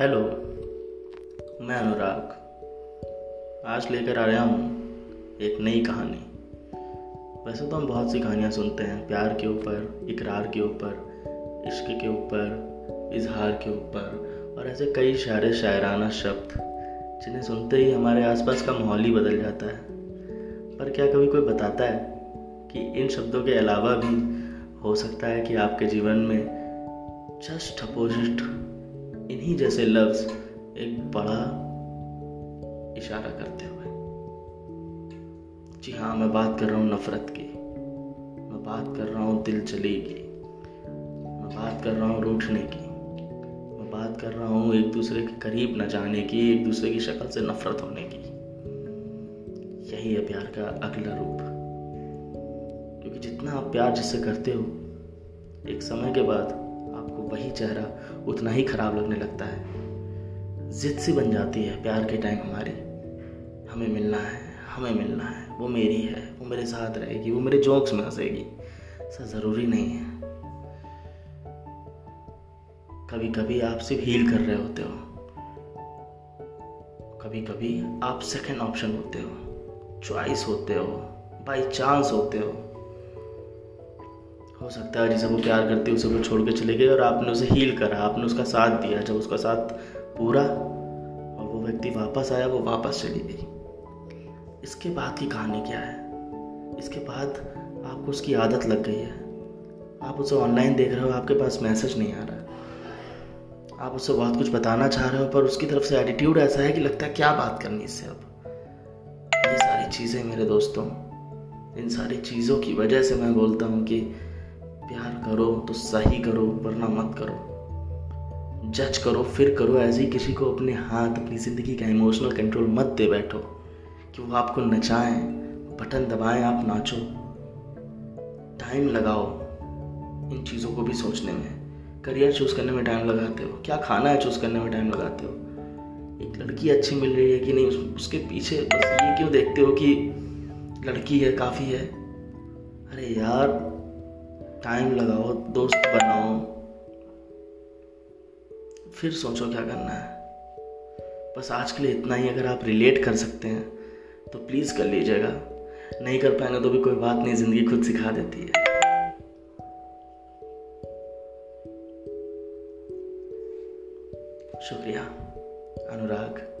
Hello मैं अनुराग। आज लेकर आ रहा हूँ एक नई कहानी। वैसे तो हम बहुत सी कहानियाँ सुनते हैं, प्यार के ऊपर, इकरार के ऊपर, इश्क के ऊपर, इजहार के ऊपर, और ऐसे कई शायरे, शायराना शब्द, जिन्हें सुनते ही हमारे आसपास का माहौल ही बदल जाता है। पर क्या कभी कोई बताता है कि इन शब्दों के अलावा भी हो सकता है कि आपके जीवन में जस्ट अपोजिट इन्हीं जैसे लफ्ज एक बड़ा इशारा करते हुए। जी हाँ मैं बात कर रहा हूँ नफरत की। मैं बात कर रहा हूँ दिल चली की। मैं बात कर रहा हूँ रूठने की। मैं बात कर रहा हूँ एक दूसरे के करीब न जाने की, एक दूसरे की शक्ल से नफरत होने की। यही है प्यार का अगला रूप। क्योंकि जितना आप प्यार जिससे करते हो, एक समय के बाद आपको वही चेहरा उतना ही खराब लगने लगता है। जिद सी बन जाती है प्यार के टाइम हमारी। हमें मिलना है, हमें मिलना है। वो मेरी है, वो मेरे साथ रहेगी, वो मेरे जोक्स में हंसेगी। ऐसा ज़रूरी नहीं है। कभी कभी आप सिर्फ़ हील कर रहे होते हो। कभी कभी आप सेकेंड ऑप्शन होते हो। चॉइस होते हो। बाई चांस होते हो। हो सकता है जिसे वो प्यार करती है, उसे वो छोड़ के चले गए और आपने उसे हील करा, आपने उसका साथ दिया। जब उसका साथ पूरा और वो व्यक्ति वापस आया, वो वापस चली गई। इसके बाद की कहानी क्या है? इसके बाद आपको उसकी आदत लग गई है। आप उसे ऑनलाइन देख रहे हो, आपके पास मैसेज नहीं आ रहा। आप उससे बहुत कुछ बताना चाह रहे हो, पर उसकी तरफ़ से एटीट्यूड ऐसा है कि लगता है, क्या बात करनी इससे अब? ये सारी चीज़ें मेरे दोस्तों, इन सारी चीज़ों की वजह से मैं बोलता हूँ कि प्यार करो तो सही करो, वरना मत करो। जज करो, फिर करो ऐसे ही किसी को अपने हाथ, अपनी ज़िंदगी का इमोशनल कंट्रोल मत दे बैठो, कि वो आपको नचाएँ, बटन दबाएँ, आप नाचो। टाइम लगाओ इन चीज़ों को भी सोचने में। करियर चूज़ करने में टाइम लगाते हो। क्या खाना है चूज़ करने में टाइम लगाते हो? एक लड़की अच्छी मिल रही है कि नहीं? उसके पीछे बस ये क्यों देखते हो कि लड़की है, काफ़ी है? अरे यार टाइम लगाओ, दोस्त बनाओ। फिर सोचो क्या करना है। बस आज के लिए इतना ही, अगर आप रिलेट कर सकते हैं तो प्लीज़ कर लीजिएगा। नहीं कर पाएँगे तो भी कोई बात नहीं, ज़िंदगी खुद सिखा देती है। शुक्रिया, अनुराग।